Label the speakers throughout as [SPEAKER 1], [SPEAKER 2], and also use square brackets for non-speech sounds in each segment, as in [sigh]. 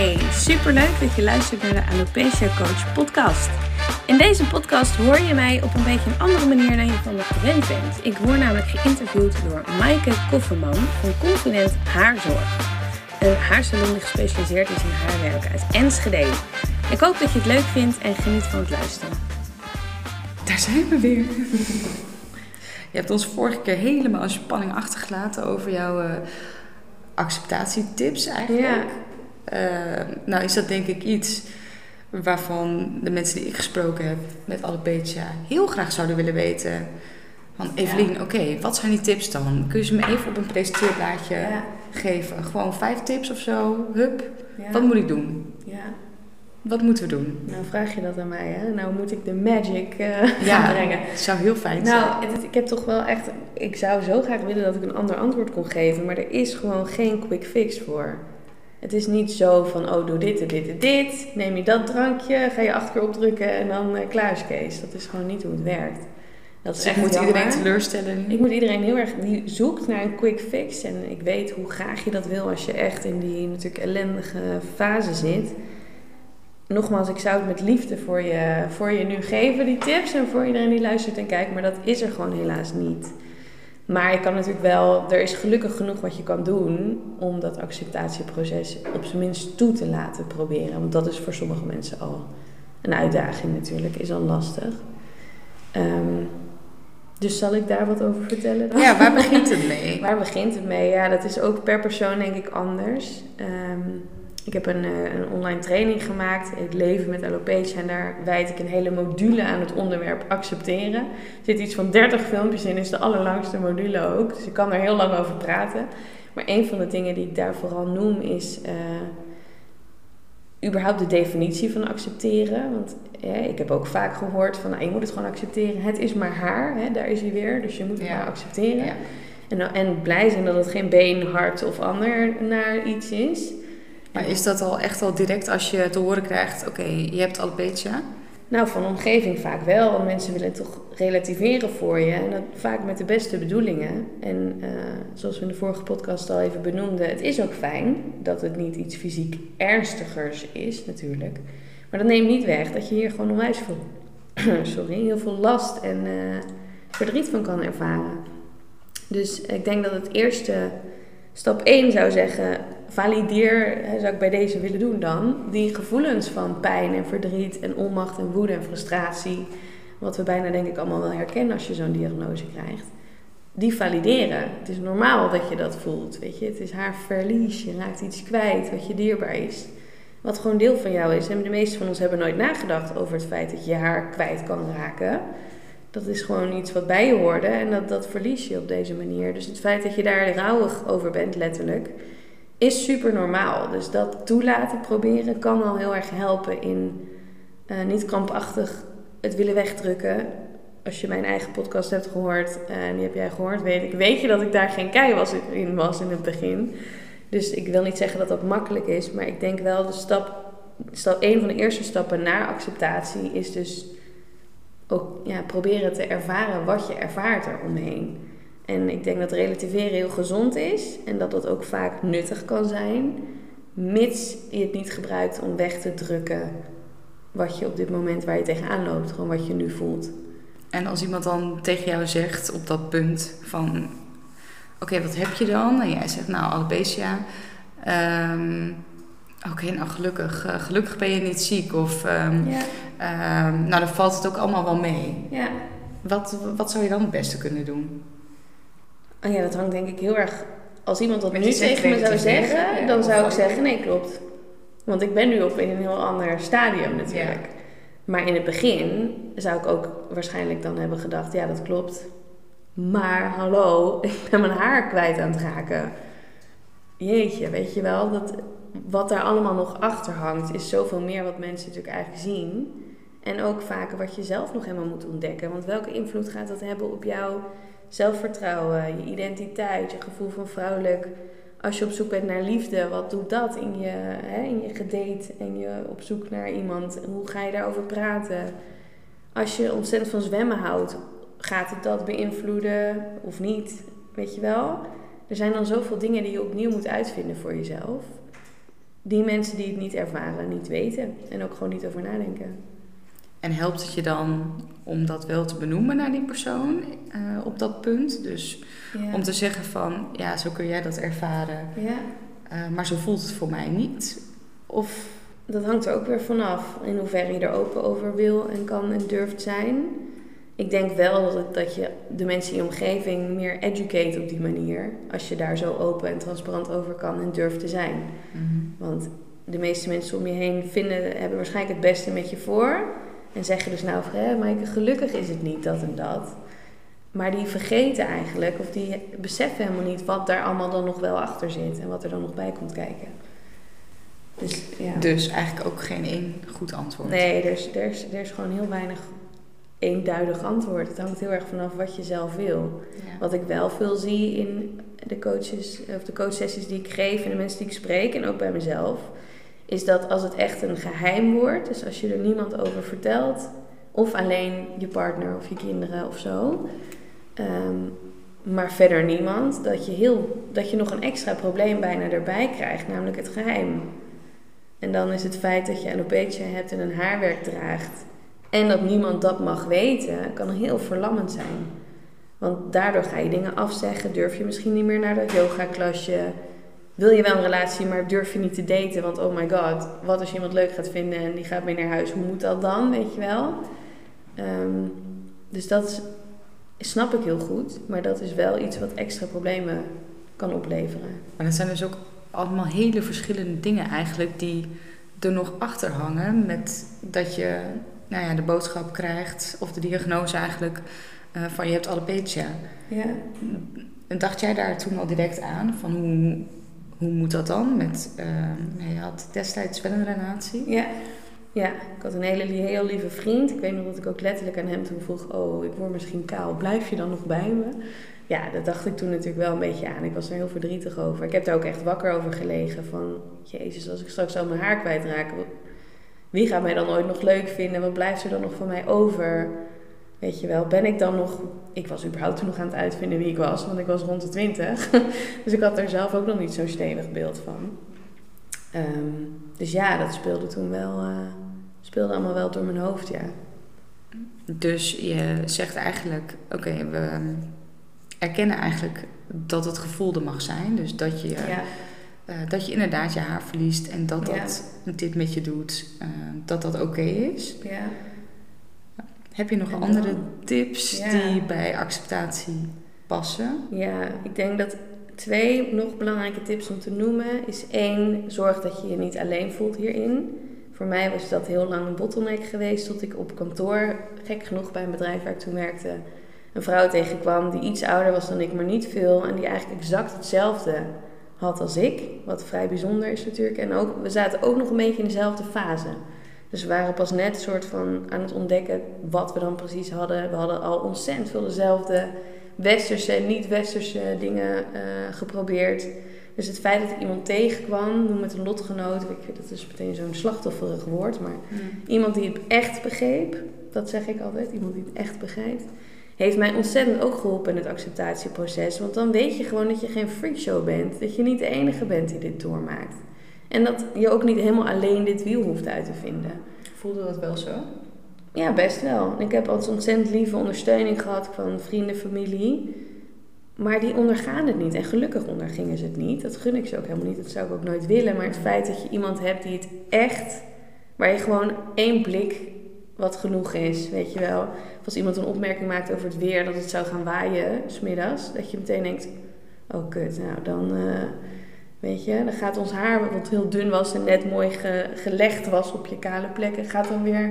[SPEAKER 1] Hey, superleuk dat je luistert naar de Alopecia Coach podcast. In deze podcast hoor je mij op een beetje een andere manier dan je van me gewend bent. Ik word namelijk geïnterviewd door Maaike Kofferman van Confident Haarzorg. Een haarsalon die gespecialiseerd is in haarwerk uit Enschede. Ik hoop dat je het leuk vindt en geniet van het luisteren.
[SPEAKER 2] Daar zijn we weer. Je hebt ons vorige keer helemaal in spanning achtergelaten over jouw uh, acceptatietips eigenlijk.
[SPEAKER 1] Ja.
[SPEAKER 2] Uh, nou is dat denk ik iets waarvan de mensen die ik gesproken heb met Alopecia heel graag zouden willen weten. Van Evelien,
[SPEAKER 1] Ja.
[SPEAKER 2] oké, wat zijn die tips dan? Kun je ze me even op een presenteerblaadje
[SPEAKER 1] Ja.
[SPEAKER 2] geven? Gewoon vijf tips of zo? Hup.
[SPEAKER 1] Ja.
[SPEAKER 2] Wat moet ik doen?
[SPEAKER 1] Ja.
[SPEAKER 2] Wat moeten we doen?
[SPEAKER 1] Nou vraag je dat aan mij, hè? Nou moet ik de magic eh, [laughs]
[SPEAKER 2] Ja.
[SPEAKER 1] gaan brengen.
[SPEAKER 2] Het zou heel fijn zijn.
[SPEAKER 1] Nou, het- ik heb toch wel echt. Ik zou zo graag willen dat ik een ander antwoord kon geven, maar er is gewoon geen quick fix voor. Het is niet zo van, oh, doe dit en dit en dit. Neem je dat drankje, ga je acht keer opdrukken en dan eh, klaar is Kees. Dat is gewoon niet hoe het werkt. Dat is
[SPEAKER 2] Dus ik
[SPEAKER 1] echt
[SPEAKER 2] moet
[SPEAKER 1] jammer.
[SPEAKER 2] iedereen teleurstellen.
[SPEAKER 1] Ik moet iedereen heel erg die zoekt naar een quick fix. En ik weet hoe graag je dat wil als je echt in die natuurlijk ellendige fase zit. Nogmaals, ik zou het met liefde voor je, voor je nu geven, die tips. En voor iedereen die luistert en kijkt. Maar dat is er gewoon helaas niet. Maar je kan natuurlijk wel, er is gelukkig genoeg wat je kan doen om dat acceptatieproces op zijn minst toe te laten proberen. Want dat is voor sommige mensen al een uitdaging natuurlijk, is al lastig. Ehm, dus zal ik daar wat over vertellen dan?
[SPEAKER 2] Ja, waar begint het mee? [laughs]
[SPEAKER 1] Waar begint het mee? Ja, dat is ook per persoon denk ik anders. Ehm, ik heb een, eh, een online training gemaakt, het leven met alopecia. En daar wijd ik een hele module aan het onderwerp accepteren. Er zit iets van 30 filmpjes in, is de allerlangste module ook. Dus ik kan er heel lang over praten. Maar een van de dingen die ik daar vooral noem is... eh, überhaupt de definitie van accepteren. Want ik heb ook vaak gehoord van, nou, je moet het gewoon accepteren. Het is maar haar, hè, daar is hij weer. Dus je moet het
[SPEAKER 2] Ja.
[SPEAKER 1] maar accepteren.
[SPEAKER 2] Ja.
[SPEAKER 1] En, en blij zijn dat het geen been, hart of ander naar iets is.
[SPEAKER 2] Maar is dat al echt al direct als je te horen krijgt, oké, je hebt alopecia?
[SPEAKER 1] Nou, van omgeving vaak wel. Mensen willen toch relativeren voor je. En dat vaak met de beste bedoelingen. En eh, zoals we in de vorige podcast al even benoemden, het is ook fijn dat het niet iets fysiek ernstigers is, natuurlijk. Maar dat neemt niet weg dat je hier gewoon onwijs veel, [clears throat] sorry, heel veel last en eh, verdriet van kan ervaren. Dus ik denk dat het eerste, stap 1 zou zeggen, valideer, zou ik bij deze willen doen dan, die gevoelens van pijn en verdriet en onmacht en woede en frustratie, wat we bijna denk ik allemaal wel herkennen als je zo'n diagnose krijgt, die valideren. Het is normaal dat je dat voelt, weet je. Het is haar verlies, je raakt iets kwijt wat je dierbaar is. Wat gewoon deel van jou is. En de meeste van ons hebben nooit nagedacht over het feit dat je haar kwijt kan raken. Dat is gewoon iets wat bij je hoorde en dat, dat verlies je op deze manier. Dus het feit dat je daar rouwig over bent, letterlijk, is super normaal. Dus dat toelaten proberen kan al heel erg helpen in eh, niet krampachtig het willen wegdrukken. Als je mijn eigen podcast hebt gehoord, eh, en die heb jij gehoord, weet ik, weet je dat ik daar geen kei was in was in het begin. Dus ik wil niet zeggen dat dat makkelijk is, maar ik denk wel de stap, stap een van de eerste stappen naar acceptatie is dus ook ja, proberen te ervaren wat je ervaart eromheen. En ik denk dat relativeren heel gezond is en dat dat ook vaak nuttig kan zijn, mits je het niet gebruikt om weg te drukken wat je op dit moment waar je tegenaan loopt, gewoon wat je nu voelt.
[SPEAKER 2] En als iemand dan tegen jou zegt op dat punt van... Oké, wat heb je dan? En jij zegt, nou, alopecia. Ehm, Oké, nou gelukkig. eh, gelukkig ben je niet ziek. Of, ehm,
[SPEAKER 1] Ja,
[SPEAKER 2] ehm, nou, dan valt het ook allemaal wel mee.
[SPEAKER 1] ja.
[SPEAKER 2] Wat, wat zou je dan het beste kunnen doen?
[SPEAKER 1] Oh ja, dat hangt denk ik heel erg. Als iemand dat nu tegen me zou zeggen, dan zou ik zeggen: nee, klopt. Want ik ben nu op in een heel ander stadium natuurlijk. Maar in het begin zou ik ook waarschijnlijk dan hebben gedacht: ja, dat klopt. Maar hallo, [laughs] ik ben mijn haar kwijt aan het raken. Jeetje, weet je wel, dat, wat daar allemaal nog achter hangt, is zoveel meer wat mensen natuurlijk eigenlijk zien. En ook vaak wat je zelf nog helemaal moet ontdekken. Want welke invloed gaat dat hebben op jouw zelfvertrouwen, je identiteit, je gevoel van vrouwelijk? Als je op zoek bent naar liefde, wat doet dat in je, hè, in je gedate en je op zoek naar iemand? Hoe ga je daarover praten? Als je ontzettend van zwemmen houdt, gaat het dat beïnvloeden of niet? Weet je wel? Er zijn dan zoveel dingen die je opnieuw moet uitvinden voor jezelf. die mensen die het niet ervaren, niet weten. En ook gewoon niet over nadenken.
[SPEAKER 2] En helpt het je dan om dat wel te benoemen naar die persoon eh, op dat punt? Dus
[SPEAKER 1] Ja.
[SPEAKER 2] om te zeggen van, ja, zo kun jij dat ervaren,
[SPEAKER 1] ja,
[SPEAKER 2] eh, maar zo voelt het voor mij niet. Of,
[SPEAKER 1] dat hangt er ook weer vanaf in hoeverre je er open over wil en kan en durft zijn. Ik denk wel dat, het, dat je de mensen in je omgeving meer educate op die manier. Als je daar zo open en transparant over kan en durft te zijn. Want de meeste mensen om je heen vinden, hebben waarschijnlijk het beste met je voor. En zeggen dus nou, hè, Maaike, gelukkig is het niet dat en dat. Maar die vergeten eigenlijk, of die beseffen helemaal niet wat daar allemaal dan nog wel achter zit. En wat er dan nog bij komt kijken. Dus ja.
[SPEAKER 2] Dus eigenlijk ook geen één goed antwoord.
[SPEAKER 1] Nee, er is, er, is, er is gewoon heel weinig eenduidig antwoord. Het hangt heel erg vanaf wat je zelf wil.
[SPEAKER 2] Ja.
[SPEAKER 1] Wat ik wel veel zie in de coaches of de coachsessies die ik geef en de mensen die ik spreek en ook bij mezelf, is dat als het echt een geheim wordt, dus als je er niemand over vertelt, of alleen je partner of je kinderen of zo, ehm, maar verder niemand, dat je, heel, dat je nog een extra probleem bijna erbij krijgt, namelijk het geheim. En dan is het feit dat je alopecia hebt en een haarwerk draagt en dat niemand dat mag weten, kan heel verlammend zijn. Want daardoor ga je dingen afzeggen, durf je misschien niet meer naar dat yoga-klasje. Wil je wel een relatie, maar durf je niet te daten, want oh my god, wat als je iemand leuk gaat vinden en die gaat mee naar huis, hoe moet dat dan, weet je wel? Ehm, dus dat is- snap ik heel goed, maar dat is wel iets wat extra problemen kan opleveren.
[SPEAKER 2] Maar dat zijn dus ook allemaal hele verschillende dingen eigenlijk die er nog achter hangen met dat je nou ja, de boodschap krijgt of de diagnose eigenlijk eh, van je hebt alopecia.
[SPEAKER 1] Ja.
[SPEAKER 2] En dacht jij daar toen al direct aan van hoe, hoe moet dat dan? Met, eh, nou, je had destijds wel een relatie.
[SPEAKER 1] Ja. Ja, ik had een hele heel lieve vriend. Ik weet nog dat ik ook letterlijk aan hem toen vroeg: Oh, ik word misschien kaal. Blijf je dan nog bij me? Ja, dat dacht ik toen natuurlijk wel een beetje aan. Ik was er heel verdrietig over. Ik heb daar ook echt wakker over gelegen. Van, jezus, als ik straks al mijn haar kwijtraak... Wie gaat mij dan ooit nog leuk vinden? Wat blijft er dan nog van mij over? Weet je wel, ben ik dan nog... Ik was überhaupt toen nog aan het uitvinden wie ik was. Want ik was rond de twintig. [laughs] dus ik had er zelf ook nog niet zo'n stevig beeld van. Ehm, dus ja, dat speelde toen wel... eh, speelde allemaal wel door mijn hoofd, ja.
[SPEAKER 2] Dus je zegt eigenlijk, oké, we erkennen eigenlijk dat het gevoel er mag zijn. Dus dat je,
[SPEAKER 1] Ja,
[SPEAKER 2] eh, dat je inderdaad je haar verliest en dat
[SPEAKER 1] Ja.
[SPEAKER 2] dat dit met je doet, eh, dat dat oké is.
[SPEAKER 1] ja.
[SPEAKER 2] Heb je nog andere tips
[SPEAKER 1] Ja.
[SPEAKER 2] die bij acceptatie passen?
[SPEAKER 1] Ja, ik denk dat twee nog belangrijke tips om te noemen is één, zorg dat je je niet alleen voelt hierin. Voor mij was dat heel lang een bottleneck geweest tot ik op kantoor, gek genoeg bij een bedrijf waar ik toen werkte, een vrouw tegenkwam die iets ouder was dan ik, maar niet veel. En die eigenlijk exact hetzelfde had als ik, wat vrij bijzonder is natuurlijk. En ook, we zaten ook nog een beetje in dezelfde fase. Dus we waren pas net soort van aan het ontdekken wat we dan precies hadden. We hadden al ontzettend veel dezelfde westerse en niet-westerse dingen eh, geprobeerd. Dus het feit dat ik iemand tegenkwam, noem het een lotgenoot, je, dat is meteen zo'n slachtofferig woord, maar iemand die het echt begreep, dat zeg ik altijd, iemand die het echt begrijpt, heeft mij ontzettend ook geholpen in het acceptatieproces. Want dan weet je gewoon dat je geen freakshow bent, dat je niet de enige bent die dit doormaakt. En dat je ook niet helemaal alleen dit wiel hoeft uit te vinden.
[SPEAKER 2] Voelde dat wel zo?
[SPEAKER 1] Ja, best wel. Ik heb altijd ontzettend lieve ondersteuning gehad van vrienden, familie. Maar die ondergaan het niet. En gelukkig ondergingen ze het niet. Dat gun ik ze ook helemaal niet. Dat zou ik ook nooit willen. Maar het feit dat je iemand hebt die het echt... Waar je gewoon één blik wat genoeg is, weet je wel. Of als iemand een opmerking maakt over het weer, dat het zou gaan waaien, smiddags. Dat je meteen denkt, oh kut, nou dan... eh, Weet je, dan gaat ons haar, wat heel dun was en net mooi ge- gelegd was op je kale plekken, gaat dan weer.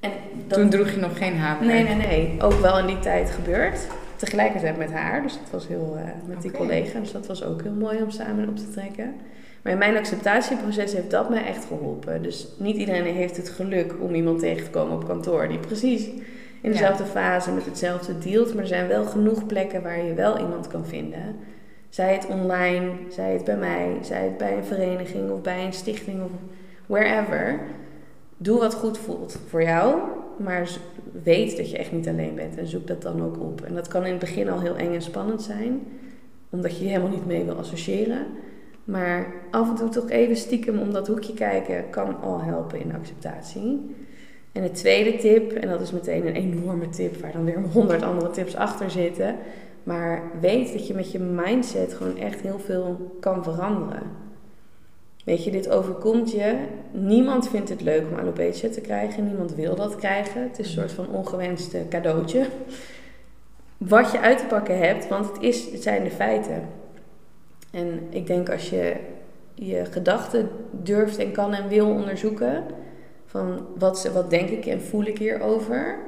[SPEAKER 1] En dat-
[SPEAKER 2] Toen droeg je nog geen haar.
[SPEAKER 1] Nee, nee, nee. Ook wel in die tijd gebeurd. Tegelijkertijd met haar. Dus dat was heel, eh, met die collega. Dus dat was ook heel mooi om samen op te trekken. Maar in mijn acceptatieproces heeft dat mij echt geholpen. Dus niet iedereen heeft het geluk om iemand tegen te komen op kantoor die precies in dezelfde fase met hetzelfde dealt. Maar er zijn wel genoeg plekken waar je wel iemand kan vinden. Zij het online, zij het bij mij, zij het bij een vereniging of bij een stichting of wherever. Doe wat goed voelt voor jou, maar weet dat je echt niet alleen bent en zoek dat dan ook op. En dat kan in het begin al heel eng en spannend zijn, omdat je je helemaal niet mee wil associëren. Maar af en toe toch even stiekem om dat hoekje kijken kan al helpen in acceptatie. En de tweede tip, en dat is meteen een enorme tip waar dan weer honderd andere tips achter zitten. Maar weet dat je met je mindset gewoon echt heel veel kan veranderen. Weet je, dit overkomt je. Niemand vindt het leuk om alopecia te krijgen. Niemand wil dat krijgen. Het is een soort van ongewenste cadeautje. Wat je uit te pakken hebt, want het, is, het zijn de feiten. En ik denk als je je gedachten durft en kan en wil onderzoeken, van wat, wat denk ik en voel ik hierover.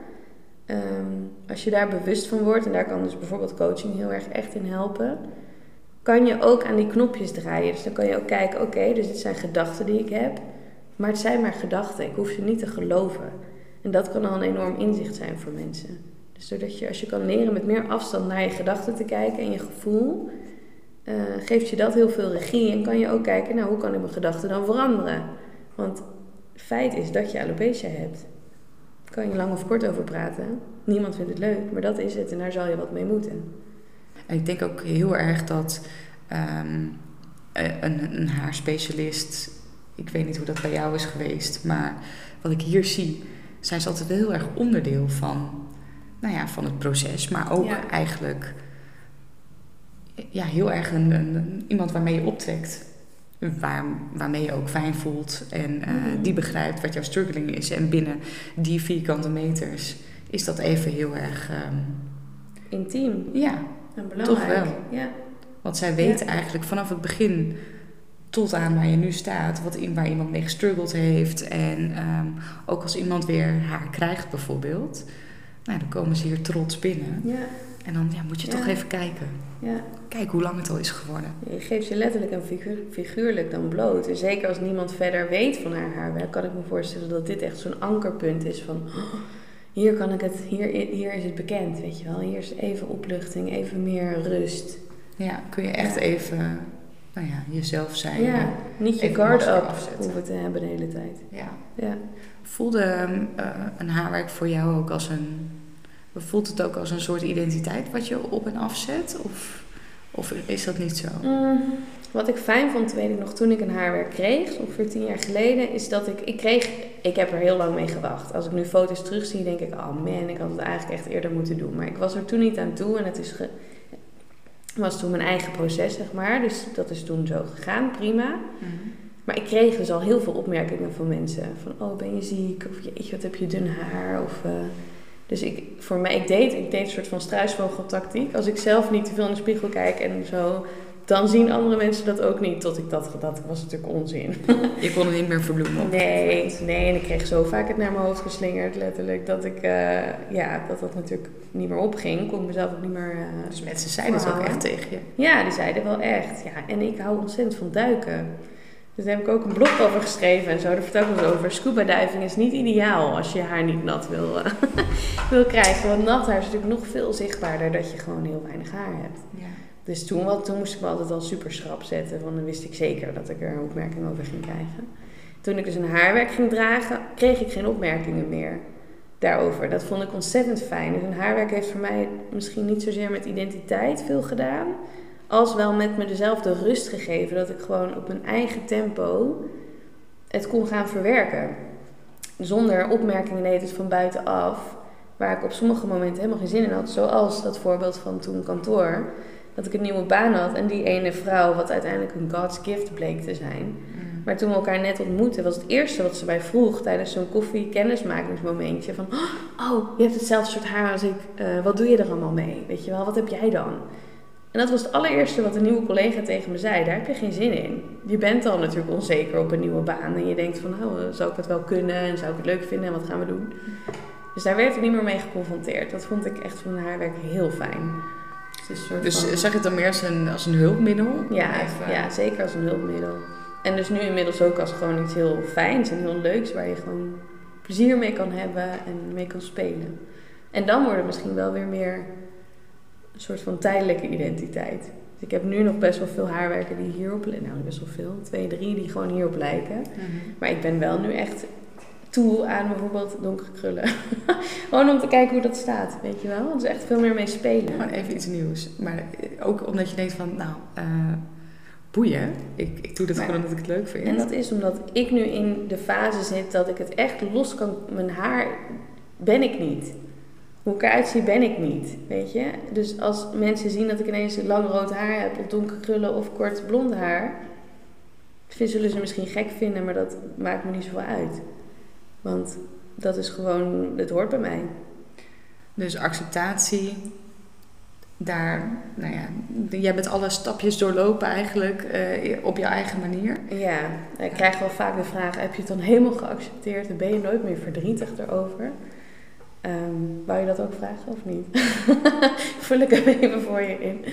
[SPEAKER 1] Um, als je daar bewust van wordt, en daar kan dus bijvoorbeeld coaching heel erg echt in helpen, kan je ook aan die knopjes draaien. Dus dan kan je ook kijken, oké, dus dit zijn gedachten die ik heb, maar het zijn maar gedachten. Ik hoef ze niet te geloven. En dat kan al een enorm inzicht zijn voor mensen. Dus doordat je, als je kan leren met meer afstand naar je gedachten te kijken en je gevoel, uh, geeft je dat heel veel regie. En kan je ook kijken, nou, hoe kan ik mijn gedachten dan veranderen? Want feit is dat je alopecia hebt. Kan je lang of kort over praten. Niemand vindt het leuk, maar dat is het en daar zal je wat mee moeten.
[SPEAKER 2] En ik denk ook heel erg dat um, een, een haarspecialist, ik weet niet hoe dat bij jou is geweest, maar wat ik hier zie, zijn ze altijd heel erg onderdeel van, nou ja, van het proces, maar ook eigenlijk ja, heel erg een, een, iemand waarmee je optrekt. Waar, waarmee je ook fijn voelt en uh, die begrijpt wat jouw struggling is. En binnen die vierkante meters is dat even heel erg... Um,
[SPEAKER 1] Intiem.
[SPEAKER 2] Ja,
[SPEAKER 1] en belangrijk.
[SPEAKER 2] toch wel.
[SPEAKER 1] Ja.
[SPEAKER 2] Want zij weten eigenlijk vanaf het begin tot aan waar je nu staat, wat, waar iemand mee gestruggeld heeft. En um, ook als iemand weer haar krijgt bijvoorbeeld, nou, dan komen ze hier trots binnen.
[SPEAKER 1] Ja.
[SPEAKER 2] En dan ja, moet je toch even kijken.
[SPEAKER 1] Ja.
[SPEAKER 2] Kijk hoe lang het al is geworden.
[SPEAKER 1] Je geeft je letterlijk en figuur, figuurlijk dan bloot. En zeker als niemand verder weet van haar haarwerk, kan ik me voorstellen dat dit echt zo'n ankerpunt is van... Oh, hier kan ik het, hier, hier is het bekend, weet je wel. Hier is even opluchting, even meer rust.
[SPEAKER 2] Ja, kun je echt even nou ja, jezelf zijn.
[SPEAKER 1] Ja, niet je guard up hoeven te hebben de hele tijd.
[SPEAKER 2] Ja.
[SPEAKER 1] ja.
[SPEAKER 2] Voelde uh, een haarwerk voor jou ook als een Voelt het ook als een soort identiteit wat je op en afzet? Of, of is dat niet zo?
[SPEAKER 1] Mm, wat ik fijn vond, weet ik nog, toen ik een haarwerk kreeg, ongeveer tien jaar geleden, is dat ik, ik kreeg, ik heb er heel lang mee gewacht. Als ik nu foto's terugzie, denk ik, oh man, ik had het eigenlijk echt eerder moeten doen. Maar ik was er toen niet aan toe en het is was toen mijn eigen proces, zeg maar. Dus dat is toen zo gegaan, prima. Mhm. Maar ik kreeg dus al heel veel opmerkingen van mensen. Van, oh, ben je ziek? Of jeetje, wat heb je dun haar? Of... Uh, dus ik, voor mij, ik deed, ik deed een soort van struisvogeltactiek. Als ik zelf niet te veel in de spiegel kijk en zo, dan zien andere mensen dat ook niet. Tot ik dat, dat was natuurlijk onzin. [laughs]
[SPEAKER 2] Je kon het niet meer verbloemen.
[SPEAKER 1] Nee, nee, en ik kreeg zo vaak het naar mijn hoofd geslingerd, letterlijk, dat ik, uh, ja, dat dat natuurlijk niet meer opging. Kon ik mezelf ook niet meer. Uh,
[SPEAKER 2] dus mensen zeiden het ook echt tegen je?
[SPEAKER 1] Ja, die zeiden wel echt. Ja, en ik hou ontzettend van duiken. Dus daar heb ik ook een blog over geschreven en zo. Daar vertel ik over. Scuba diving is niet ideaal als je haar niet nat wil, uh, [laughs] wil krijgen. Want nat haar is natuurlijk nog veel zichtbaarder dat je gewoon heel weinig haar hebt.
[SPEAKER 2] Ja.
[SPEAKER 1] Dus toen, wat, toen moest ik me altijd al super schrap zetten. Want dan wist ik zeker dat ik er een opmerking over ging krijgen. Toen ik dus een haarwerk ging dragen, kreeg ik geen opmerkingen meer daarover. Dat vond ik ontzettend fijn. Dus een haarwerk heeft voor mij misschien niet zozeer met identiteit veel gedaan als wel met me dezelfde rust gegeven. Dat ik gewoon op mijn eigen tempo het kon gaan verwerken. Zonder opmerkingen deed van buitenaf. Waar ik op sommige momenten helemaal geen zin in had. Zoals dat voorbeeld van toen kantoor. Dat ik een nieuwe baan had en die ene vrouw, wat uiteindelijk een God's gift bleek te zijn. Mm. Maar toen we elkaar net ontmoetten, was het eerste wat ze mij vroeg tijdens zo'n koffie-kennismakingsmomentje: van, Oh, je hebt hetzelfde soort haar als ik. Uh, wat doe je er allemaal mee? Weet je wel, wat heb jij dan? En dat was het allereerste wat een nieuwe collega tegen me zei. Daar heb je geen zin in. Je bent al natuurlijk onzeker op een nieuwe baan. En je denkt van, nou, zou ik het wel kunnen? En zou ik het leuk vinden? En wat gaan we doen? Dus daar werd ik niet meer mee geconfronteerd. Dat vond ik echt van haar werk heel fijn.
[SPEAKER 2] Dus, dus zag je het dan meer als een, als een hulpmiddel?
[SPEAKER 1] Ja, ja, zeker als een hulpmiddel. En dus nu inmiddels ook als gewoon iets heel fijns en heel leuks. Waar je gewoon plezier mee kan hebben en mee kan spelen. En dan wordt het misschien wel weer meer een soort van tijdelijke identiteit. Dus ik heb nu nog best wel veel haarwerken die hierop lijken. Nou, best wel veel. Twee, drie die gewoon hierop lijken. Mhm. Maar ik ben wel nu echt toe aan bijvoorbeeld donkere krullen. [laughs] gewoon om te kijken hoe dat staat, weet je wel. Dus echt veel meer mee spelen.
[SPEAKER 2] Gewoon even iets nieuws. Maar ook omdat je denkt van, nou, uh, boeien. Ik, ik doe dat
[SPEAKER 1] Maar-
[SPEAKER 2] gewoon omdat ik het leuk vind.
[SPEAKER 1] En dat is omdat ik nu in de fase zit dat ik het echt los kan. Mijn haar ben ik niet. Hoe ik eruit zie, ben ik niet. Weet je? Dus als mensen zien dat ik ineens lang rood haar heb, of donker krullen of kort blond haar, zullen ze misschien gek vinden, maar dat maakt me niet zoveel uit. Want dat is gewoon, het hoort bij mij.
[SPEAKER 2] Dus acceptatie, daar, nou ja, jij bent alle stapjes doorlopen eigenlijk eh, op jouw eigen manier.
[SPEAKER 1] Ja, ik krijg wel vaak de vraag: heb je het dan helemaal geaccepteerd en ben je nooit meer verdrietig erover? Ehm wou je dat ook vragen of niet? [laughs] Vul ik hem even voor je in.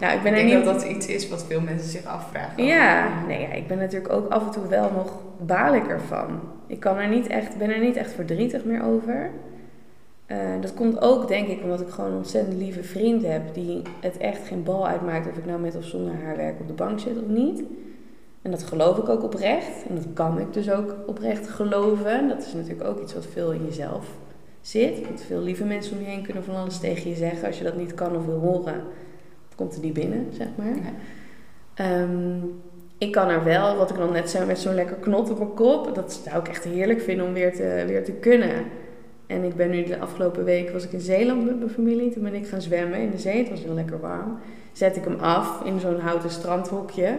[SPEAKER 1] Nou, ik ben
[SPEAKER 2] ik
[SPEAKER 1] niet.
[SPEAKER 2] denk dat dat iets is wat veel mensen zich afvragen.
[SPEAKER 1] Ja, nee, ja, ik ben natuurlijk ook af en toe wel nog baal ik ervan. Ik kan er niet echt, ben er niet echt verdrietig meer over. Eh, dat komt ook, denk ik, omdat ik gewoon een ontzettend lieve vriend heb die het echt geen bal uitmaakt of ik nou met of zonder haar werk op de bank zit of niet. En dat geloof ik ook oprecht. En dat kan ik dus ook oprecht geloven. Dat is natuurlijk ook iets wat veel in jezelf zit. Want veel lieve mensen om je heen kunnen van alles tegen je zeggen. Als je dat niet kan of wil horen, komt het niet binnen, zeg maar.
[SPEAKER 2] Ja.
[SPEAKER 1] Ehm, ik kan er wel, wat ik dan net zei, met zo'n lekker knot op mijn kop. Dat zou ik echt heerlijk vinden om weer te, weer te kunnen. En ik ben nu de afgelopen week, was ik in Zeeland met mijn familie. Toen ben ik gaan zwemmen in de zee. Het was heel lekker warm. Zet ik hem af in zo'n houten strandhokje.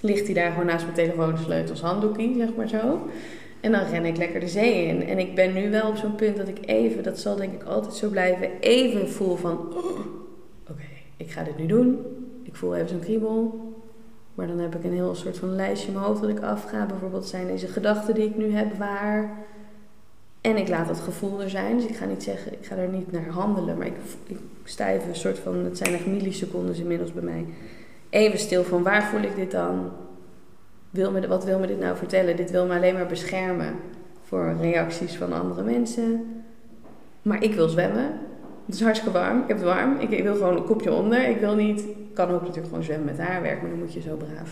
[SPEAKER 1] Ligt hij daar gewoon naast mijn telefoon, sleutels, handdoekie, zeg maar zo. En dan ren ik lekker de zee in. En ik ben nu wel op zo'n punt dat ik even, dat zal denk ik altijd zo blijven, even voel van... "Oh, Oké, ik ga dit nu doen. Ik voel even zo'n kriebel. Maar dan heb ik een heel soort van lijstje in mijn hoofd dat ik afga. Bijvoorbeeld zijn deze gedachten die ik nu heb waar. En ik laat dat gevoel er zijn. Dus ik ga niet zeggen, ik ga er niet naar handelen. Maar ik, ik een soort van, het zijn echt millisecondes inmiddels bij mij. Even stil van waar voel ik dit dan? Wat wil me dit nou vertellen? Dit wil me alleen maar beschermen voor reacties van andere mensen. Maar ik wil zwemmen. Het is hartstikke warm. Ik heb het warm. Ik, wil gewoon een kopje onder. Ik wil niet. Ik kan ook natuurlijk gewoon zwemmen met haarwerk, maar dan moet je zo braaf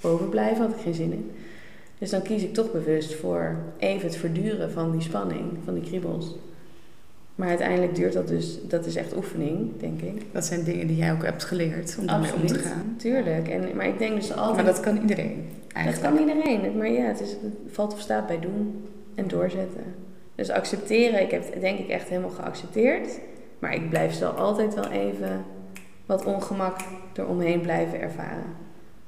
[SPEAKER 1] boven blijven. Had ik geen zin in. Dus dan kies ik toch bewust voor even het verduren van die spanning, van die kriebels. Maar uiteindelijk duurt dat dus, dat is echt oefening, denk ik.
[SPEAKER 2] Dat zijn dingen die jij ook hebt geleerd om daarmee om te gaan.
[SPEAKER 1] Tuurlijk. En, maar ik denk dus altijd.
[SPEAKER 2] Maar dat kan iedereen
[SPEAKER 1] Dat
[SPEAKER 2] eigenlijk.
[SPEAKER 1] kan iedereen. Maar ja, het, is, het valt of staat bij doen en doorzetten. Dus accepteren, ik heb het denk ik echt helemaal geaccepteerd. Maar ik blijf zo altijd wel even wat ongemak eromheen blijven ervaren.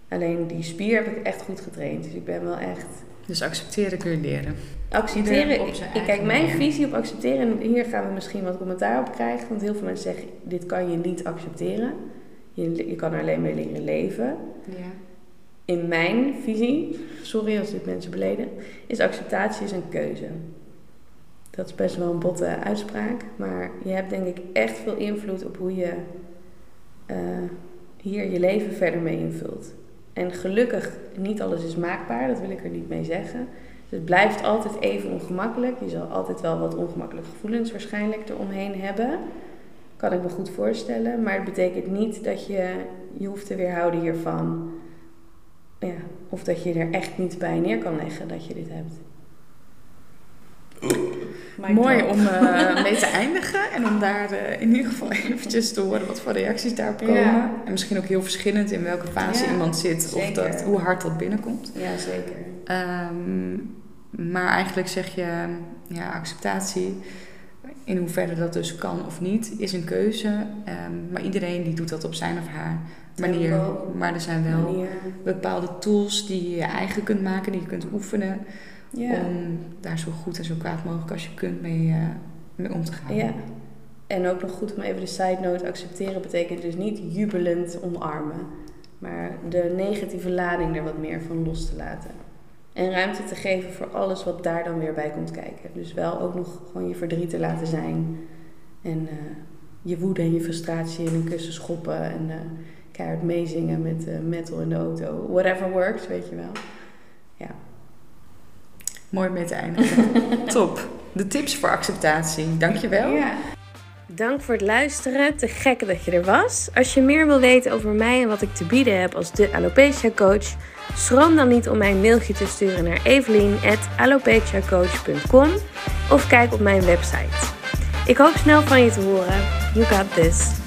[SPEAKER 1] Alleen die spier heb ik echt goed getraind. Dus ik ben wel echt...
[SPEAKER 2] Dus accepteren kun je leren.
[SPEAKER 1] Accepteren, ik, kijk, mijn
[SPEAKER 2] manier.
[SPEAKER 1] visie op accepteren... En hier gaan we misschien wat commentaar op krijgen. Want heel veel mensen zeggen, dit kan je niet accepteren. Je, je kan er alleen mee leren leven.
[SPEAKER 2] Ja.
[SPEAKER 1] In mijn visie, sorry als dit mensen beleden, is acceptatie is een keuze. Dat is best wel een botte uitspraak, maar je hebt denk ik echt veel invloed op hoe je eh, hier je leven verder mee invult. En gelukkig, niet alles is maakbaar, dat wil ik er niet mee zeggen. Dus het blijft altijd even ongemakkelijk. Je zal altijd wel wat ongemakkelijke gevoelens waarschijnlijk eromheen hebben. Kan ik me goed voorstellen. Maar het betekent niet dat je je hoeft te weerhouden hiervan. Ja, of dat je er echt niet bij neer kan leggen dat je dit hebt.
[SPEAKER 2] Mooi om eh, [laughs] mee te eindigen en om daar eh, in ieder geval eventjes te horen wat voor reacties daarop komen.
[SPEAKER 1] Ja.
[SPEAKER 2] En misschien ook heel verschillend in welke fase
[SPEAKER 1] Ja,
[SPEAKER 2] iemand zit of dat, hoe hard dat binnenkomt.
[SPEAKER 1] Ja, zeker.
[SPEAKER 2] Ehm, maar eigenlijk zeg je, ja, acceptatie, in hoeverre dat dus kan of niet, is een keuze. Ehm, maar iedereen die doet dat op zijn of haar manier. Maar er zijn wel bepaalde tools die je je eigen kunt maken, die je kunt oefenen.
[SPEAKER 1] Ja.
[SPEAKER 2] Om daar zo goed en zo kwaad mogelijk als je kunt mee, eh, mee om te gaan.
[SPEAKER 1] ja. En ook nog goed om even de side note accepteren betekent dus niet jubelend omarmen. Maar de negatieve lading er wat meer van los te laten. En ruimte te geven voor alles wat daar dan weer bij komt kijken. Dus wel ook nog gewoon je verdriet te laten zijn. En eh, je woede en je frustratie in een kussen schoppen. En eh, keihard meezingen met metal in de auto. Whatever works, weet je wel.
[SPEAKER 2] Mooi mee te eindigen. [laughs] Top. De tips voor acceptatie. Dankjewel.
[SPEAKER 1] Ja. Dank voor het luisteren. Te gek dat je er was. Als je meer wil weten over mij en wat ik te bieden heb als de Alopecia Coach, schroom dan niet om mij een mailtje te sturen naar evelien.alopeciacoach.com of kijk op mijn website. Ik hoop snel van je te horen. You got this.